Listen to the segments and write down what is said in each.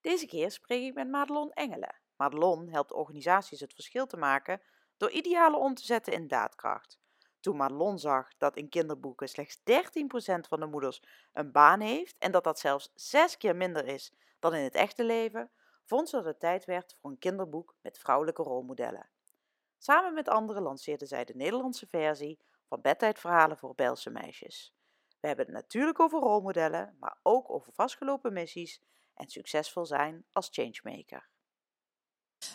Deze keer spreek ik met Madelon Engelen. Madelon helpt organisaties het verschil te maken door idealen om te zetten in daadkracht. Toen Madelon zag dat in kinderboeken slechts 13% van de moeders een baan heeft en dat dat zelfs zes keer minder is dan in het echte leven, vond ze dat het tijd werd voor een kinderboek met vrouwelijke rolmodellen. Samen met anderen lanceerde zij de Nederlandse versie van bedtijdverhalen voor Belse meisjes. We hebben het natuurlijk over rolmodellen, maar ook over vastgelopen missies en succesvol zijn als changemaker.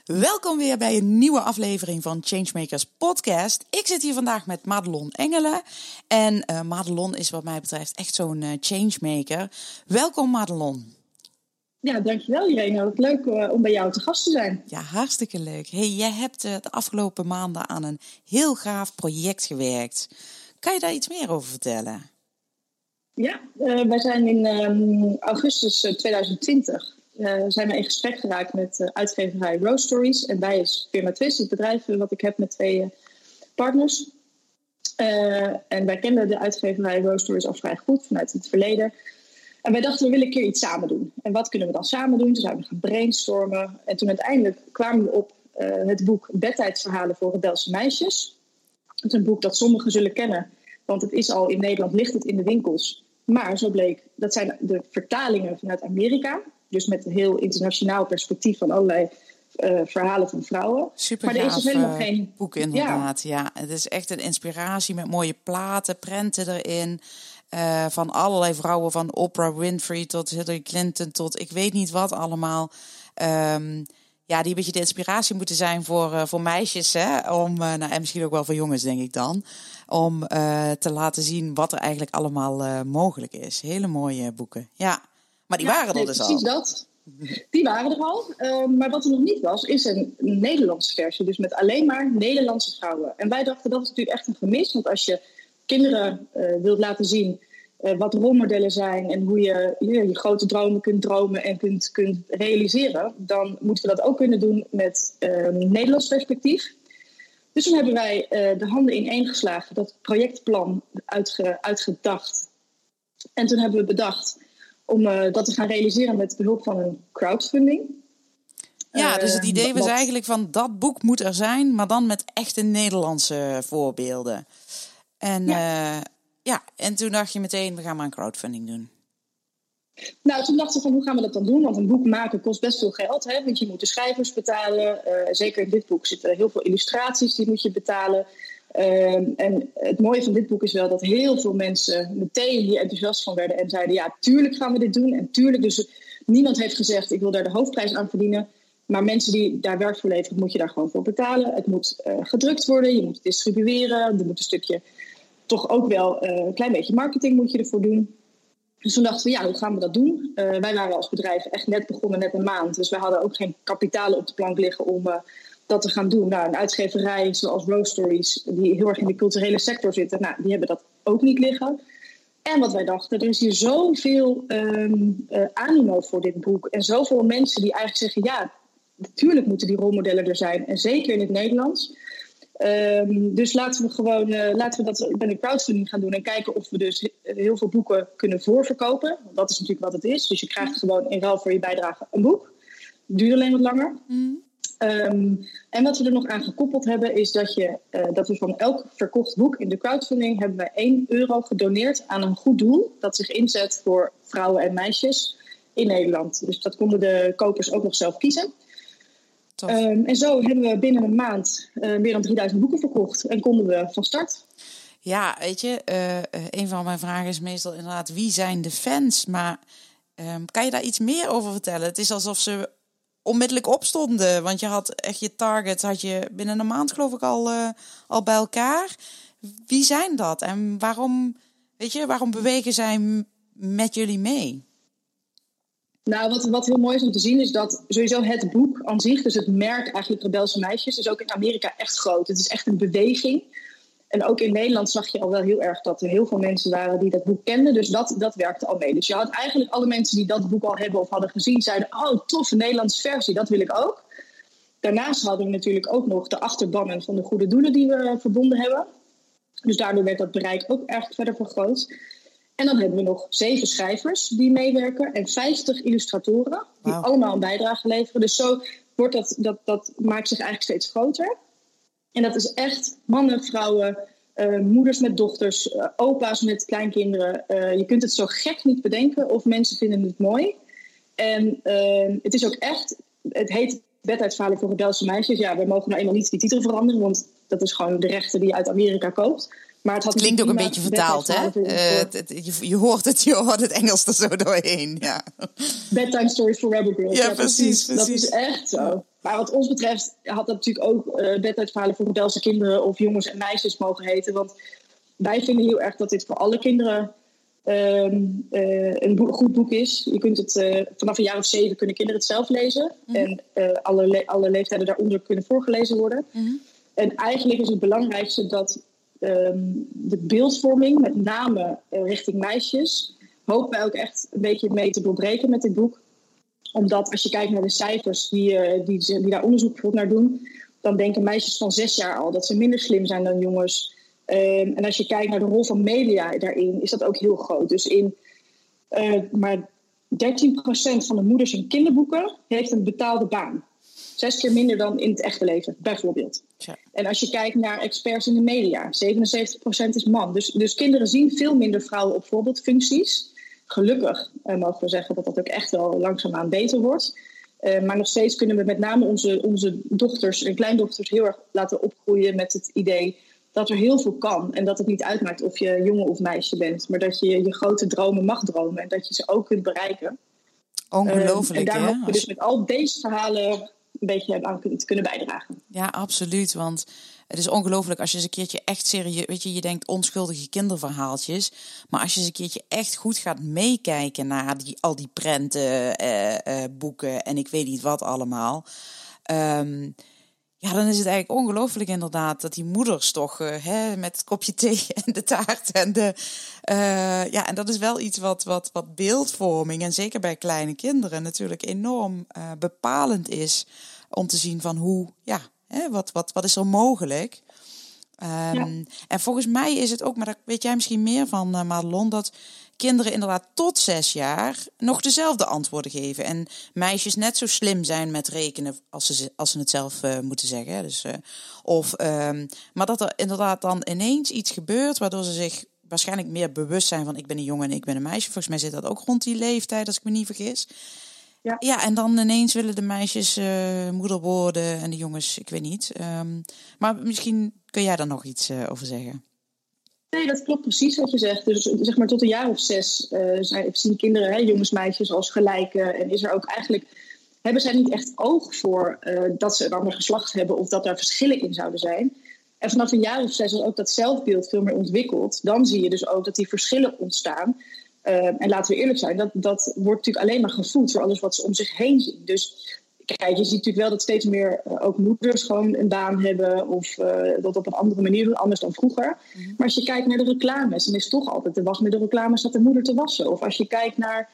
Welkom weer bij een nieuwe aflevering van Changemakers Podcast. Ik zit hier vandaag met Madelon Engelen. En uh, Madelon is wat mij betreft echt zo'n uh, changemaker. Welkom Madelon. Ja, dankjewel Irene. Wat leuk uh, om bij jou te gast te zijn. Ja, hartstikke leuk. Hey, jij hebt de afgelopen maanden aan een heel gaaf project gewerkt. Kan je daar iets meer over vertellen? Ja, uh, wij zijn in um, augustus 2020 uh, zijn we in gesprek geraakt met uh, uitgeverij Rose Stories. En bij is Firma Twist, het bedrijf wat ik heb met twee partners. en wij kenden de uitgeverij Rose Stories al vrij goed vanuit het verleden. En wij dachten, we willen een keer iets samen doen. En wat kunnen we dan samen doen? Toen zijn we gaan brainstormen. En toen uiteindelijk kwamen we op het boek Bedtijdverhalen voor rebelse meisjes. Het is een boek dat sommigen zullen kennen. Want het is al in Nederland, ligt het in de winkels. Maar zo bleek, dat zijn de vertalingen vanuit Amerika. Dus met een heel internationaal perspectief van allerlei uh, verhalen van vrouwen. Super maar er is dus helemaal geen boek inderdaad. Ja. ja, het is echt een inspiratie met mooie platen, prenten erin. Uh, van allerlei vrouwen, van Oprah Winfrey tot Hillary Clinton tot ik weet niet wat allemaal. Um, ja, die een beetje de inspiratie moeten zijn voor, uh, voor meisjes. Hè? Om, uh, nou, en misschien ook wel voor jongens, denk ik dan. Om uh, te laten zien wat er eigenlijk allemaal mogelijk is. Hele mooie boeken. Ja, maar die ja, waren er dus precies al. dat. Die waren er al. Ehm, maar wat er nog niet was, is een Nederlandse versie. Dus met alleen maar Nederlandse vrouwen. En wij dachten dat is natuurlijk echt een gemis. Want als je kinderen wilt laten zien wat rolmodellen zijn en hoe je, je, je grote dromen kunt dromen en kunt, kunt realiseren, dan moeten we dat ook kunnen doen met uh, Nederlands perspectief. Dus toen hebben wij uh, de handen ineengeslagen, dat projectplan uitge, uitgedacht. En toen hebben we bedacht om dat te gaan realiseren met behulp van een crowdfunding. Ja, dus het idee was eigenlijk van dat boek moet er zijn, maar dan met echte Nederlandse voorbeelden. En ja. Ja, en toen dacht je meteen, we gaan maar een crowdfunding doen. Nou, toen dachten we van hoe gaan we dat dan doen? Want een boek maken kost best veel geld. Hè? Want je moet de schrijvers betalen. Uh, zeker in dit boek zitten heel veel illustraties, die moet je betalen. Uh, en het mooie van dit boek is wel dat heel veel mensen meteen hier enthousiast van werden. En zeiden, ja, tuurlijk gaan we dit doen. En tuurlijk, dus niemand heeft gezegd, ik wil daar de hoofdprijs aan verdienen. Maar mensen die daar werk voor leveren, moet je daar gewoon voor betalen. Het moet uh, gedrukt worden, je moet het distribueren. Er moet een stukje toch ook wel uh, een klein beetje marketing moet je ervoor doen. Dus toen dachten we, ja, hoe gaan we dat doen? Uh, wij waren als bedrijf echt net begonnen, net een maand. Dus we hadden ook geen kapitalen op de plank liggen om uh, dat te gaan doen. Nou, een uitgeverij zoals Rose Stories, die heel erg in de culturele sector zitten, nou, die hebben dat ook niet liggen. En wat wij dachten, er is hier zoveel um, animo voor dit boek. En zoveel mensen die eigenlijk zeggen, ja, natuurlijk moeten die rolmodellen er zijn. En zeker in het Nederlands. Um, dus laten we gewoon uh, laten we dat bij een crowdfunding gaan doen en kijken of we dus heel veel boeken kunnen voorverkopen. Want dat is natuurlijk wat het is. Dus je krijgt gewoon in ruil voor je bijdrage een boek. Duurt alleen wat langer. Mm. Um, en wat we er nog aan gekoppeld hebben, is dat, je, uh, dat we van elk verkocht boek in de crowdfunding hebben wij 1 euro gedoneerd aan een goed doel dat zich inzet voor vrouwen en meisjes in Nederland. Dus dat konden de kopers ook nog zelf kiezen. Um, en zo hebben we binnen een maand uh, meer dan 3000 boeken verkocht en konden we van start. Ja, weet je, uh, een van mijn vragen is meestal inderdaad wie zijn de fans? Maar um, kan je daar iets meer over vertellen? Het is alsof ze onmiddellijk opstonden, want je had echt je target, had je binnen een maand geloof ik al, uh, al bij elkaar. Wie zijn dat en waarom, weet je, waarom bewegen zij met jullie mee? Nou, wat, wat heel mooi is om te zien is dat sowieso het boek aan zich, dus het merk eigenlijk Rebelse Meisjes, is ook in Amerika echt groot. Het is echt een beweging. En ook in Nederland zag je al wel heel erg dat er heel veel mensen waren die dat boek kenden. Dus dat, dat werkte al mee. Dus je had eigenlijk alle mensen die dat boek al hebben of hadden gezien, zeiden: Oh, tof, een Nederlandse versie, dat wil ik ook. Daarnaast hadden we natuurlijk ook nog de achterbannen van de goede doelen die we verbonden hebben. Dus daardoor werd dat bereik ook erg verder vergroot. En dan hebben we nog zeven schrijvers die meewerken en 50 illustratoren die allemaal een bijdrage leveren. Dus zo wordt dat, dat, dat maakt zich eigenlijk steeds groter. En dat is echt mannen, vrouwen, uh, moeders met dochters, uh, opa's met kleinkinderen. Uh, je kunt het zo gek niet bedenken of mensen vinden het mooi. En het is ook echt, het heet Bedtijdverhalen voor rebelse meisjes. Ja, we mogen nou eenmaal niet die titel veranderen, want dat is gewoon de rechten die je uit Amerika koopt. Maar het, had klinkt ook een beetje vertaald, hè? Uh, je, je, hoort het, je hoort het Engels er zo doorheen. Ja. Bedtime Stories for Rebel Girls. Ja, precies, precies, Dat is echt zo. Maar wat ons betreft had dat natuurlijk ook uh, bedtijdverhalen voor rebelse kinderen of jongens en meisjes mogen heten. Want wij vinden heel erg dat dit voor alle kinderen uh, een goed boek is. Je kunt het uh, vanaf een jaar of zeven kunnen kinderen het zelf lezen. Mm -hmm. En alle, le alle leeftijden daaronder kunnen voorgelezen worden. Mm -hmm. En eigenlijk is het belangrijkste dat um, de beeldvorming, met name richting meisjes, hopen wij ook echt een beetje mee te doorbreken met dit boek omdat als je kijkt naar de cijfers die, uh, die, die daar onderzoek naar doen, dan denken meisjes van zes jaar al dat ze minder slim zijn dan jongens. Um, en als je kijkt naar de rol van media daarin, is dat ook heel groot. Dus in uh, maar 13% van de moeders in kinderboeken heeft een betaalde baan. Zes keer minder dan in het echte leven, bijvoorbeeld. Ja. En als je kijkt naar experts in de media, 77% is man. Dus, dus kinderen zien veel minder vrouwen op voorbeeldfuncties gelukkig uh, mogen we zeggen dat dat ook echt wel langzaamaan beter wordt. Uh, maar nog steeds kunnen we met name onze, onze dochters en kleindochters heel erg laten opgroeien met het idee dat er heel veel kan. En dat het niet uitmaakt of je jongen of meisje bent. Maar dat je je grote dromen mag dromen en dat je ze ook kunt bereiken. Ongelooflijk, uh, en daar hopen we dus met al deze verhalen een beetje aan kunnen bijdragen. Ja, absoluut. Want het is ongelooflijk als je eens een keertje echt serieus, weet je, je denkt onschuldige kinderverhaaltjes. Maar als je eens een keertje echt goed gaat meekijken naar die, al die prenten, uh, uh, boeken en ik weet niet wat allemaal. Um, ja, dan is het eigenlijk ongelooflijk inderdaad dat die moeders toch uh, hè, met het kopje thee en de taart en de. Uh, ja, en dat is wel iets wat, wat, wat beeldvorming en zeker bij kleine kinderen natuurlijk enorm uh, bepalend is om te zien van hoe, ja, Hè, wat, wat, wat is er mogelijk? Um, ja. En volgens mij is het ook, maar daar weet jij misschien meer van, Madelon, dat kinderen inderdaad tot zes jaar nog dezelfde antwoorden geven. En meisjes net zo slim zijn met rekenen als ze, als ze het zelf uh, moeten zeggen. Dus, uh, of, um, maar dat er inderdaad dan ineens iets gebeurt waardoor ze zich waarschijnlijk meer bewust zijn van ik ben een jongen en ik ben een meisje. Volgens mij zit dat ook rond die leeftijd, als ik me niet vergis. Ja. ja, en dan ineens willen de meisjes uh, moeder worden en de jongens, ik weet niet. Um, maar misschien kun jij daar nog iets over zeggen. Nee, dat klopt precies wat je zegt. Dus zeg maar tot een jaar of zes uh, zijn, zien kinderen, hè, jongens, meisjes als gelijke. En is er ook eigenlijk, hebben zij niet echt oog voor dat ze een ander geslacht hebben of dat daar verschillen in zouden zijn. En vanaf een jaar of zes, als ook dat zelfbeeld veel meer ontwikkelt, dan zie je dus ook dat die verschillen ontstaan. Uh, en laten we eerlijk zijn, dat, dat wordt natuurlijk alleen maar gevoed door alles wat ze om zich heen zien. Dus kijk, je ziet natuurlijk wel dat steeds meer uh, ook moeders gewoon een baan hebben of uh, dat op een andere manier doen, anders dan vroeger. Mm-hmm. Maar als je kijkt naar de reclames, dan is toch altijd de wasmiddelreclames dat de moeder te wassen. Of als je kijkt naar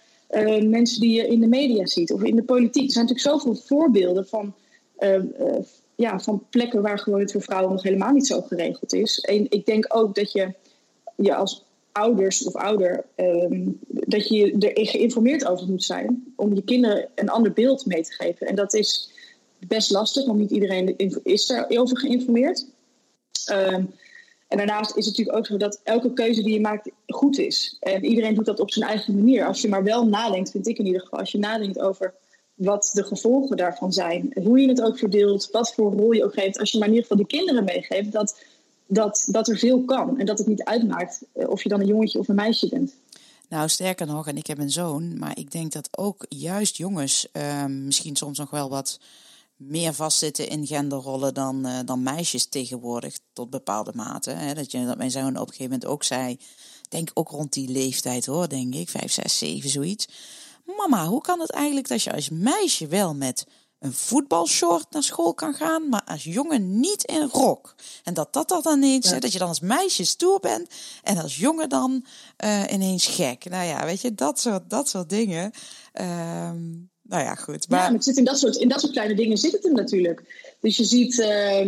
mensen die je in de media ziet of in de politiek. Er zijn natuurlijk zoveel voorbeelden van, ja, van plekken waar gewoon het voor vrouwen nog helemaal niet zo geregeld is. En ik denk ook dat je je als ouders of ouder, um, dat je er geïnformeerd over moet zijn om je kinderen een ander beeld mee te geven. En dat is best lastig, want niet iedereen is erover geïnformeerd. Um, en daarnaast is het natuurlijk ook zo dat elke keuze die je maakt goed is. En iedereen doet dat op zijn eigen manier. Als je maar wel nadenkt, vind ik in ieder geval, als je nadenkt over wat de gevolgen daarvan zijn, hoe je het ook verdeelt, wat voor rol je ook geeft, als je maar in ieder geval de kinderen meegeeft dat dat, dat er veel kan en dat het niet uitmaakt eh, of je dan een jongetje of een meisje bent. Nou, sterker nog, en ik heb een zoon, maar ik denk dat ook juist jongens uh, misschien soms nog wel wat meer vastzitten in genderrollen dan, uh, dan meisjes tegenwoordig, tot bepaalde mate. Hè? Dat, je, dat mijn zoon op een gegeven moment ook zei denk ook rond die leeftijd hoor, denk ik, vijf, zes, zeven, zoiets. Mama, hoe kan het eigenlijk dat je als meisje wel met een voetbalshort naar school kan gaan, maar als jongen niet in rok. En dat dat, dat dan ineens, ja. dat je dan als meisje stoer bent en als jongen dan uh, ineens gek. Nou ja, weet je, dat soort, dat soort dingen. Um, nou ja, goed. Maar... Ja, maar het zit in, dat soort, in dat soort kleine dingen zit het hem natuurlijk. Dus je ziet uh,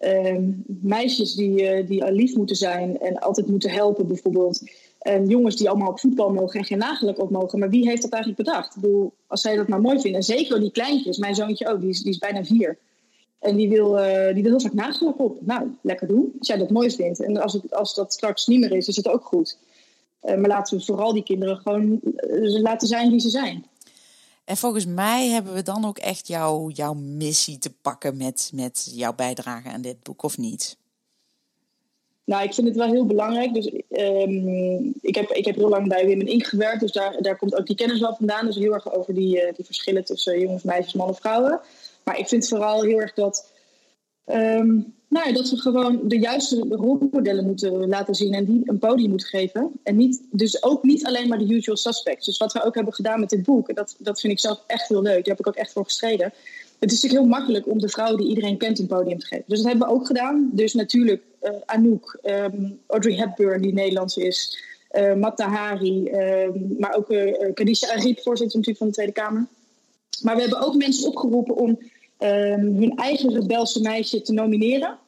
uh, meisjes die, uh, die lief moeten zijn en altijd moeten helpen bijvoorbeeld. En jongens die allemaal op voetbal mogen en geen nagelak op mogen. Maar wie heeft dat eigenlijk bedacht? Ik bedoel, als zij dat maar mooi vinden. En zeker die kleintjes, mijn zoontje ook, die is, die is bijna vier. En die wil, uh, die wil heel vaak nagelak op. Nou, lekker doen, als jij dat mooi vindt. En als, het, als dat straks niet meer is, is het ook goed. Uh, maar laten we vooral die kinderen gewoon uh, laten zijn wie ze zijn. En volgens mij hebben we dan ook echt jouw, jouw missie te pakken met, met jouw bijdrage aan dit boek, of niet? Nou, ik vind het wel heel belangrijk. Dus um, ik, heb, ik heb heel lang bij Women Inc. gewerkt. Dus daar, daar komt ook die kennis wel vandaan. Dus heel erg over die, uh, die verschillen tussen jongens, meisjes, mannen, vrouwen. Maar ik vind vooral heel erg dat, um, nou dat we gewoon de juiste rolmodellen moeten laten zien. En die een podium moeten geven. En niet, dus ook niet alleen maar de usual suspects. Dus wat we ook hebben gedaan met dit boek. Dat, dat vind ik zelf echt heel leuk. Daar heb ik ook echt voor gestreden het is natuurlijk heel makkelijk om de vrouw die iedereen kent een podium te geven. Dus dat hebben we ook gedaan. Dus natuurlijk uh, Anouk, um, Audrey Hepburn, die Nederlands is, uh, Matta Hari, um, maar ook uh, Khadija Arif, voorzitter natuurlijk van de Tweede Kamer. Maar we hebben ook mensen opgeroepen om um, hun eigen rebelse meisje te nomineren.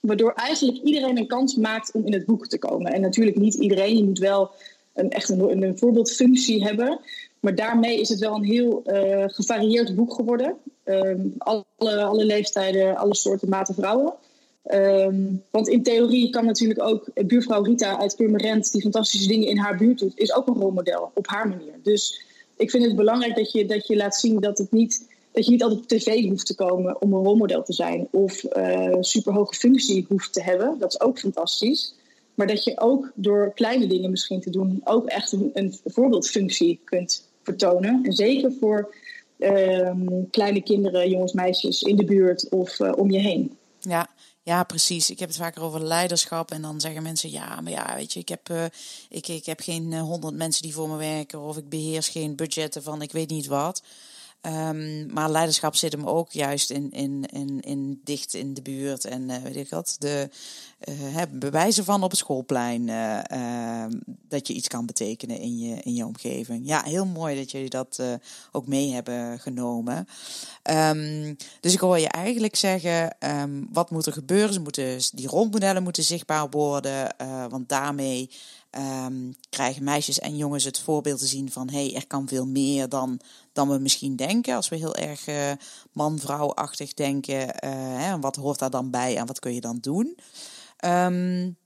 Waardoor eigenlijk iedereen een kans maakt om in het boek te komen. En natuurlijk niet iedereen, je moet wel een, echt een, een voorbeeldfunctie hebben. Maar daarmee is het wel een heel uh, gevarieerd boek geworden. Um, alle, alle leeftijden, alle soorten maten vrouwen. Um, want in theorie kan natuurlijk ook buurvrouw Rita uit Purmerend... die fantastische dingen in haar buurt doet, is ook een rolmodel op haar manier. Dus ik vind het belangrijk dat je, dat je laat zien dat, het niet, dat je niet altijd op tv hoeft te komen... om een rolmodel te zijn of uh, superhoge functie hoeft te hebben. Dat is ook fantastisch. Maar dat je ook door kleine dingen misschien te doen... ook echt een, een voorbeeldfunctie kunt vertonen. En zeker voor um, kleine kinderen, jongens, meisjes in de buurt of uh, om je heen. Ja, ja, precies. Ik heb het vaker over leiderschap. En dan zeggen mensen: ja, maar ja, weet je, ik heb, uh, ik, ik heb geen honderd mensen die voor me werken. Of ik beheers geen budgetten van ik weet niet wat. Um, maar leiderschap zit hem ook juist in, in, in, in dicht in de buurt en uh, weet ik wat. De uh, bewijzen van op het schoolplein uh, dat je iets kan betekenen in je, in je omgeving. Ja, heel mooi dat jullie dat ook mee hebben genomen. Um, dus ik hoor je eigenlijk zeggen, wat moet er gebeuren? Ze moeten, die rolmodellen moeten zichtbaar worden, want daarmee um, krijgen meisjes en jongens het voorbeeld te zien van hé, hey, er kan veel meer dan, dan we misschien denken. Als we heel erg uh, man-vrouw-achtig denken, uh, hè, wat hoort daar dan bij en wat kun je dan doen? Um,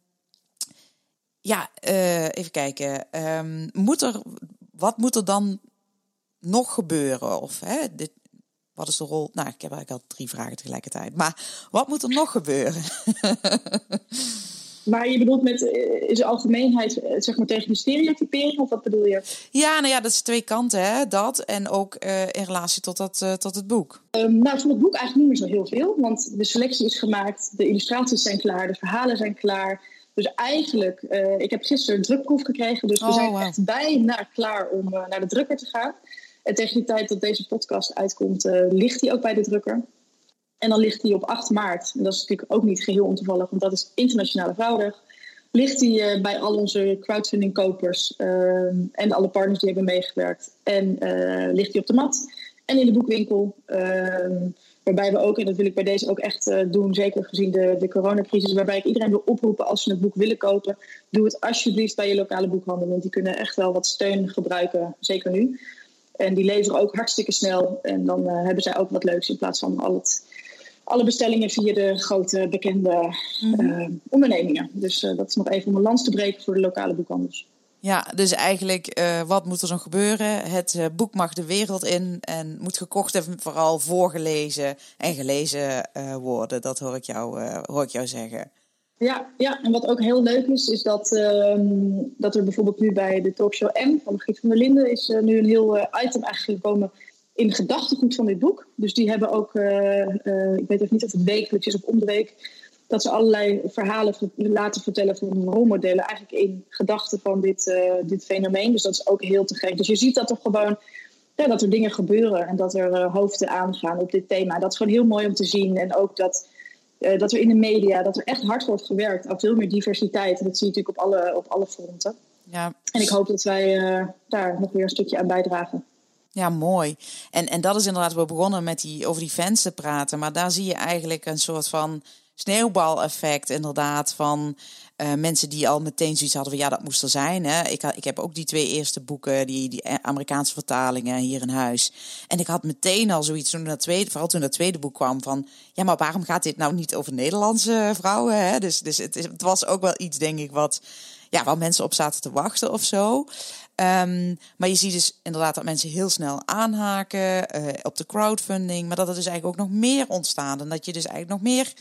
ja, uh, even kijken. Um, moet er, wat moet er dan nog gebeuren? Of hè, dit, wat is de rol? Nou, ik heb eigenlijk al drie vragen tegelijkertijd. Maar wat moet er nog gebeuren? Maar je bedoelt met uh, is de algemeenheid uh, zeg maar tegen de stereotypering of wat bedoel je? Ja, nou ja, dat is twee kanten, hè? dat en ook uh, in relatie tot, dat, tot het boek. Um, nou, van het boek eigenlijk niet meer zo heel veel, want de selectie is gemaakt, de illustraties zijn klaar, de verhalen zijn klaar. Dus eigenlijk, ik heb gisteren een drukproef gekregen, dus we oh, zijn wow. echt bijna klaar om naar de drukker te gaan. En tegen de tijd dat deze podcast uitkomt, ligt hij ook bij de drukker. En dan ligt hij op 8 maart, en dat is natuurlijk ook niet geheel ontoevallig, want dat is Internationale Vrouwendag. Ligt hij uh, bij al onze crowdfunding-kopers uh, en alle partners die hebben meegewerkt. En uh, ligt hij op de mat en in de boekwinkel. Waarbij we ook, en dat wil ik bij deze ook echt eh, doen, zeker gezien de, de coronacrisis, waarbij ik iedereen wil oproepen als ze het boek willen kopen, doe het alsjeblieft bij je lokale boekhandel, want die kunnen echt wel wat steun gebruiken, zeker nu. En die leveren ook hartstikke snel en dan hebben zij ook wat leuks in plaats van al het alle bestellingen via de grote bekende uh, ondernemingen. Dus uh, dat is nog even om een lans te breken voor de lokale boekhandels. Ja, dus eigenlijk, wat moet er zo gebeuren? Het boek mag de wereld in en moet gekocht en vooral voorgelezen en gelezen worden. Dat hoor ik, jou, hoor ik jou zeggen. Ja, ja, en wat ook heel leuk is, is dat, ehm, dat er bijvoorbeeld nu bij de talkshow M van Giet van der Linden is nu een heel item eigenlijk gekomen in gedachtegoed van dit boek. Dus die hebben ook, uh, ik weet even niet of het wekelijks is of om de week, dat ze allerlei verhalen laten vertellen van rolmodellen, eigenlijk in gedachten van dit, dit fenomeen. Dus dat is ook heel te gek. Dus je ziet dat er gewoon ja, dat er dingen gebeuren en dat er hoofden aangaan op dit thema. Dat is gewoon heel mooi om te zien. En ook dat, uh, dat er in de media, dat er echt hard wordt gewerkt aan veel meer diversiteit. En dat zie je natuurlijk op alle, op alle fronten. Ja. En ik hoop dat wij daar nog weer een stukje aan bijdragen. Ja, mooi. En, en dat is inderdaad, we begonnen met die, over die fans te praten. Maar daar zie je eigenlijk een soort van sneeuwbaleffect inderdaad van uh, mensen die al meteen zoiets hadden van ja, dat moest er zijn. Hè. Ik, ik heb ook die twee eerste boeken, die, die Amerikaanse vertalingen hier in huis. En ik had meteen al zoiets toen dat tweede, vooral toen dat tweede boek kwam van ja, maar waarom gaat dit nou niet over Nederlandse vrouwen? Hè? Dus, dus het, was ook wel iets, denk ik, wat ja, waar mensen op zaten te wachten of zo. Um, maar je ziet dus inderdaad dat mensen heel snel aanhaken uh, op de crowdfunding. Maar dat er dus eigenlijk ook nog meer ontstaan. En dat je dus eigenlijk nog meer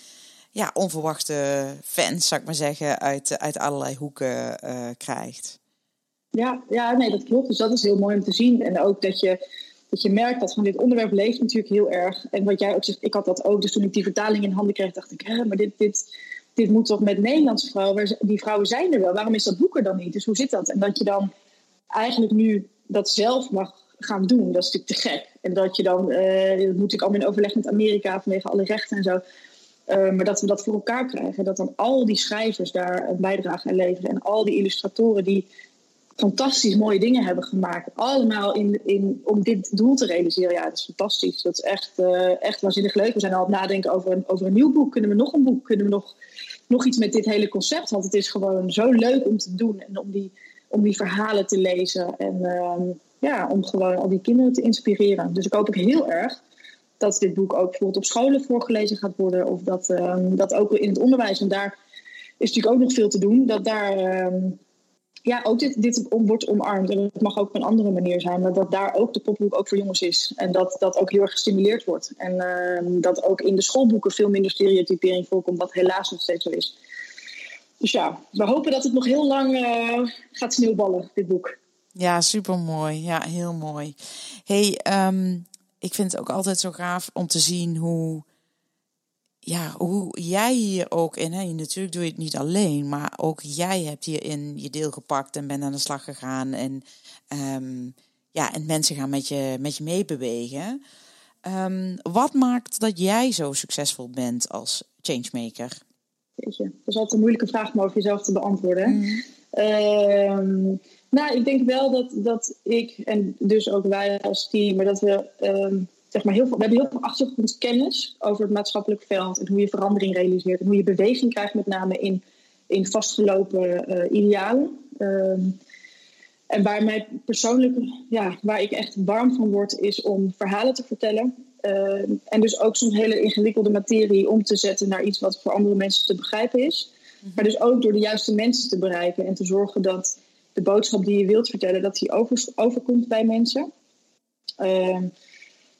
ja, onverwachte fans, zou ik maar zeggen, uit, uit allerlei hoeken uh, krijgt. Ja, ja, nee, dat klopt. Dus dat is heel mooi om te zien. En ook dat je, dat je merkt dat van dit onderwerp leeft natuurlijk heel erg. En wat jij ook zegt, ik had dat ook. Dus toen ik die vertaling in handen kreeg, dacht ik, hè, maar dit, dit, dit moet toch met Nederlandse vrouwen, die vrouwen zijn er wel. Waarom is dat boek er dan niet? Dus hoe zit dat? En dat je dan eigenlijk nu dat zelf mag gaan doen, dat is natuurlijk te gek. En dat je dan, uh, dat moet ik allemaal in overleg met Amerika vanwege alle rechten en zo. Uh, maar dat we dat voor elkaar krijgen. Dat dan al die schrijvers daar een bijdrage aan leveren. En al die illustratoren die fantastisch mooie dingen hebben gemaakt. Allemaal in, in, om dit doel te realiseren. Ja, dat is fantastisch. Dat is echt, uh, echt waanzinnig leuk. We zijn al aan het nadenken over een, over een nieuw boek. Kunnen we nog een boek? Kunnen we nog, nog iets met dit hele concept? Want het is gewoon zo leuk om te doen. En om die, om die verhalen te lezen. En uh, ja, om gewoon al die kinderen te inspireren. Dus ik hoop ook heel erg dat dit boek ook bijvoorbeeld op scholen voorgelezen gaat worden. Of dat, um, dat ook in het onderwijs, en daar is natuurlijk ook nog veel te doen, dat daar um, ja, ook dit, dit wordt omarmd. En het mag ook op een andere manier zijn, maar dat daar ook de popboek ook voor jongens is. En dat dat ook heel erg gestimuleerd wordt. En uh, dat ook in de schoolboeken veel minder stereotypering voorkomt, wat helaas nog steeds zo is. Dus ja, we hopen dat het nog heel lang uh, gaat sneeuwballen, dit boek. Ja, super mooi. Ja, heel mooi. Hey, um, ik vind het ook altijd zo gaaf om te zien hoe, ja, hoe jij hier ook in, hè, natuurlijk doe je het niet alleen, maar ook jij hebt hierin je deel gepakt en bent aan de slag gegaan. En, um, ja, en mensen gaan met je, met je meebewegen. Um, wat maakt dat jij zo succesvol bent als changemaker? Dat is altijd een moeilijke vraag om over jezelf te beantwoorden. Mm. Um, nou, ik denk wel dat, dat ik en dus ook wij als team, maar dat we um, zeg maar heel veel, we hebben heel veel achtergrondkennis over het maatschappelijk veld en hoe je verandering realiseert en hoe je beweging krijgt, met name in, in vastgelopen uh, idealen. Um, en waar mij persoonlijk, ja, waar ik echt warm van word, is om verhalen te vertellen. Uh, en dus ook zo'n hele ingewikkelde materie om te zetten naar iets wat voor andere mensen te begrijpen is. Mhm. Maar dus ook door de juiste mensen te bereiken en te zorgen dat de boodschap die je wilt vertellen, dat die over, overkomt bij mensen. Uh,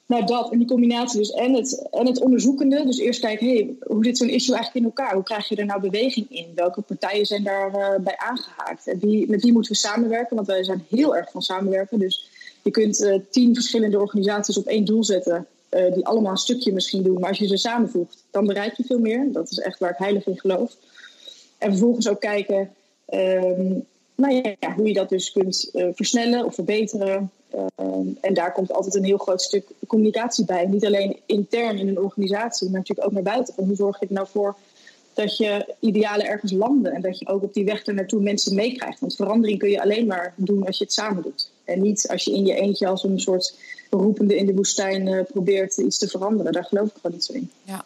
nou, dat en die combinatie dus en het, en het onderzoekende. Dus eerst kijken, hey, hoe zit zo'n issue eigenlijk in elkaar? Hoe krijg je er nou beweging in? Welke partijen zijn daarbij uh, bij aangehaakt? En met wie moeten we samenwerken? Want wij zijn heel erg van samenwerken. Dus je kunt uh, tien verschillende organisaties op één doel zetten. Uh, die allemaal een stukje misschien doen. Maar als je ze samenvoegt, dan bereik je veel meer. Dat is echt waar ik heilig in geloof. En vervolgens ook kijken... Um, nou ja, hoe je dat dus kunt uh, versnellen of verbeteren. Uh, en daar komt altijd een heel groot stuk communicatie bij. Niet alleen intern in een organisatie, maar natuurlijk ook naar buiten. Van hoe zorg je er nou voor dat je idealen ergens landen en dat je ook op die weg er naartoe mensen meekrijgt. Want verandering kun je alleen maar doen als je het samen doet. En niet als je in je eentje als een soort roepende in de woestijn uh, probeert iets te veranderen. Daar geloof ik gewoon niet zo in. Ja,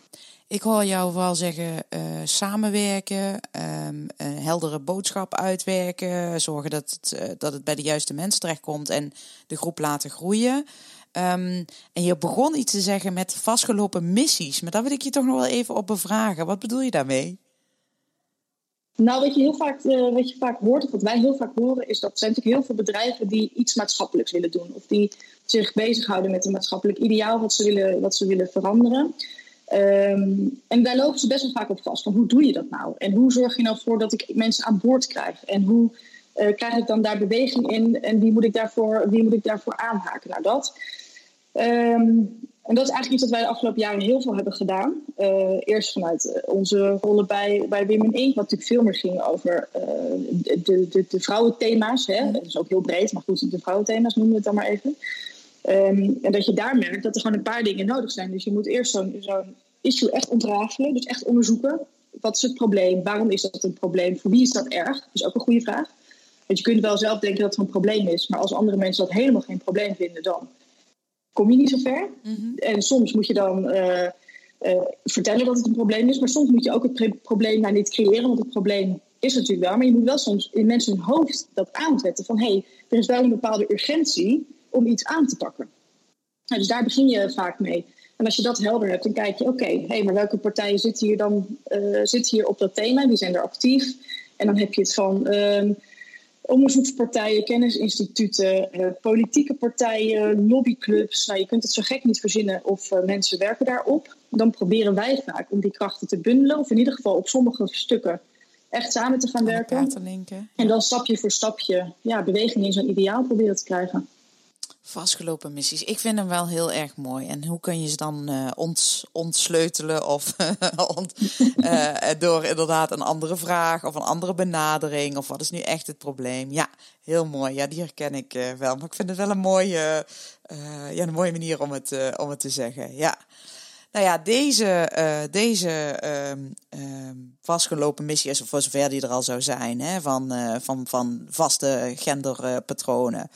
ik hoor jou vooral zeggen uh, samenwerken, um, een heldere boodschap uitwerken, zorgen dat het, uh, dat het bij de juiste mensen terechtkomt en de groep laten groeien. Um, en je begon iets te zeggen met vastgelopen missies, maar daar wil ik je toch nog wel even op bevragen. Wat bedoel je daarmee? Nou, wat je heel vaak, uh, wat je vaak hoort, of wat wij heel vaak horen, is dat er zijn natuurlijk heel veel bedrijven die iets maatschappelijks willen doen. Of die zich bezighouden met een maatschappelijk ideaal wat ze willen, wat ze willen veranderen. Um, en daar lopen ze best wel vaak op vast. Van hoe doe je dat nou? En hoe zorg je nou voor dat ik mensen aan boord krijg? En hoe uh, krijg ik dan daar beweging in? En wie moet ik daarvoor, wie moet ik daarvoor aanhaken? Nou, dat. Um, En dat is eigenlijk iets wat wij de afgelopen jaren heel veel hebben gedaan. Uh, eerst vanuit eh, onze rollen bij, bij Women Inc., wat natuurlijk veel meer ging over uh, de, de, de vrouwenthema's. Hè? Dat is ook heel breed, maar goed, de vrouwenthema's noemen we het dan maar even. Um, en dat je daar merkt dat er gewoon een paar dingen nodig zijn. Dus je moet eerst zo'n zo'n issue echt ontrafelen, dus echt onderzoeken. Wat is het probleem? Waarom is dat een probleem? Voor wie is dat erg? Dat is ook een goede vraag. Want je kunt wel zelf denken dat het een probleem is, maar als andere mensen dat helemaal geen probleem vinden, dan kom je niet zo ver. Mhm. En soms moet je dan uh, uh, vertellen dat het een probleem is, maar soms moet je ook het probleem maar niet creëren, want het probleem is natuurlijk wel, maar je moet wel soms in mensen hun hoofd dat aanzetten van hé, hey, er is wel een bepaalde urgentie om iets aan te pakken. Nou, dus daar begin je vaak mee. En als je dat helder hebt, dan kijk je, oké, okay, hey, maar welke partijen zitten hier dan uh, zitten hier op dat thema? Die zijn er actief. En dan heb je het van um, onderzoekspartijen, kennisinstituten, uh, politieke partijen, lobbyclubs. Nou, je kunt het zo gek niet verzinnen of uh, mensen werken daarop. Dan proberen wij vaak om die krachten te bundelen, of in ieder geval op sommige stukken echt samen te gaan werken. En dan stapje voor stapje ja, beweging in zo'n ideaal proberen te krijgen. Vastgelopen missies. Ik vind hem wel heel erg mooi. En hoe kun je ze dan uh, ont, ontsleutelen of ont, uh, door inderdaad een andere vraag of een andere benadering of wat is nu echt het probleem? Ja, heel mooi. Ja, die herken ik uh, wel. Maar ik vind het wel een mooie, ja, een mooie manier om het, om het te zeggen. Ja. Nou ja, deze, deze uh, vastgelopen missie is voor zover die er al zou zijn, hè, van, van, van vaste genderpatronen.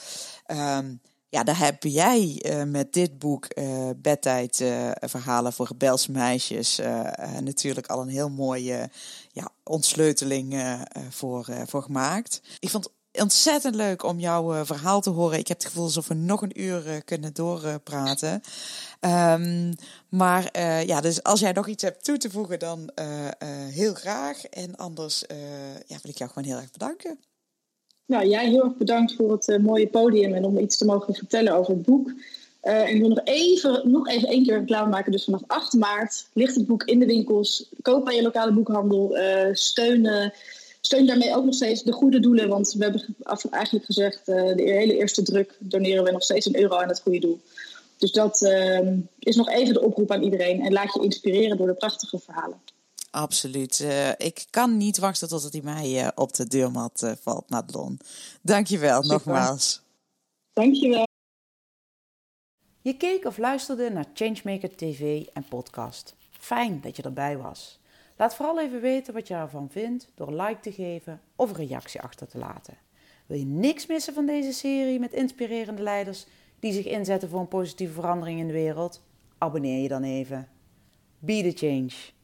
Um, ja, daar heb jij uh, met dit boek uh, Bedtijd uh, verhalen voor rebelse meisjes natuurlijk al een heel mooie ja, ontsleuteling voor, voor gemaakt. Ik vond het ontzettend leuk om jouw verhaal te horen. Ik heb het gevoel alsof we nog een uur kunnen doorpraten. Um, maar ja, dus als jij nog iets hebt toe te voegen, dan heel graag. En anders ja, wil ik jou gewoon heel erg bedanken. Nou, jij heel erg bedankt voor het uh, mooie podium en om iets te mogen vertellen over het boek. En ik wil nog even, nog even één keer reclame maken. Dus vanaf 8 maart ligt het boek in de winkels. Koop bij je lokale boekhandel. Uh, steun, steun daarmee ook nog steeds de goede doelen. Want we hebben eigenlijk gezegd, de hele eerste druk doneren we nog steeds een euro aan het goede doel. Dus dat ehm, is nog even de oproep aan iedereen. En laat je inspireren door de prachtige verhalen. Absoluut. Uh, ik kan niet wachten tot hij mij uh, op de deurmat uh, valt, Madelon. Dankjewel Super. nogmaals. Dankjewel. Je keek of luisterde naar Changemaker TV en podcast. Fijn dat je erbij was. Laat vooral even weten wat je ervan vindt door een like te geven of een reactie achter te laten. Wil je niks missen van deze serie met inspirerende leiders die zich inzetten voor een positieve verandering in de wereld? Abonneer je dan even. Be the change.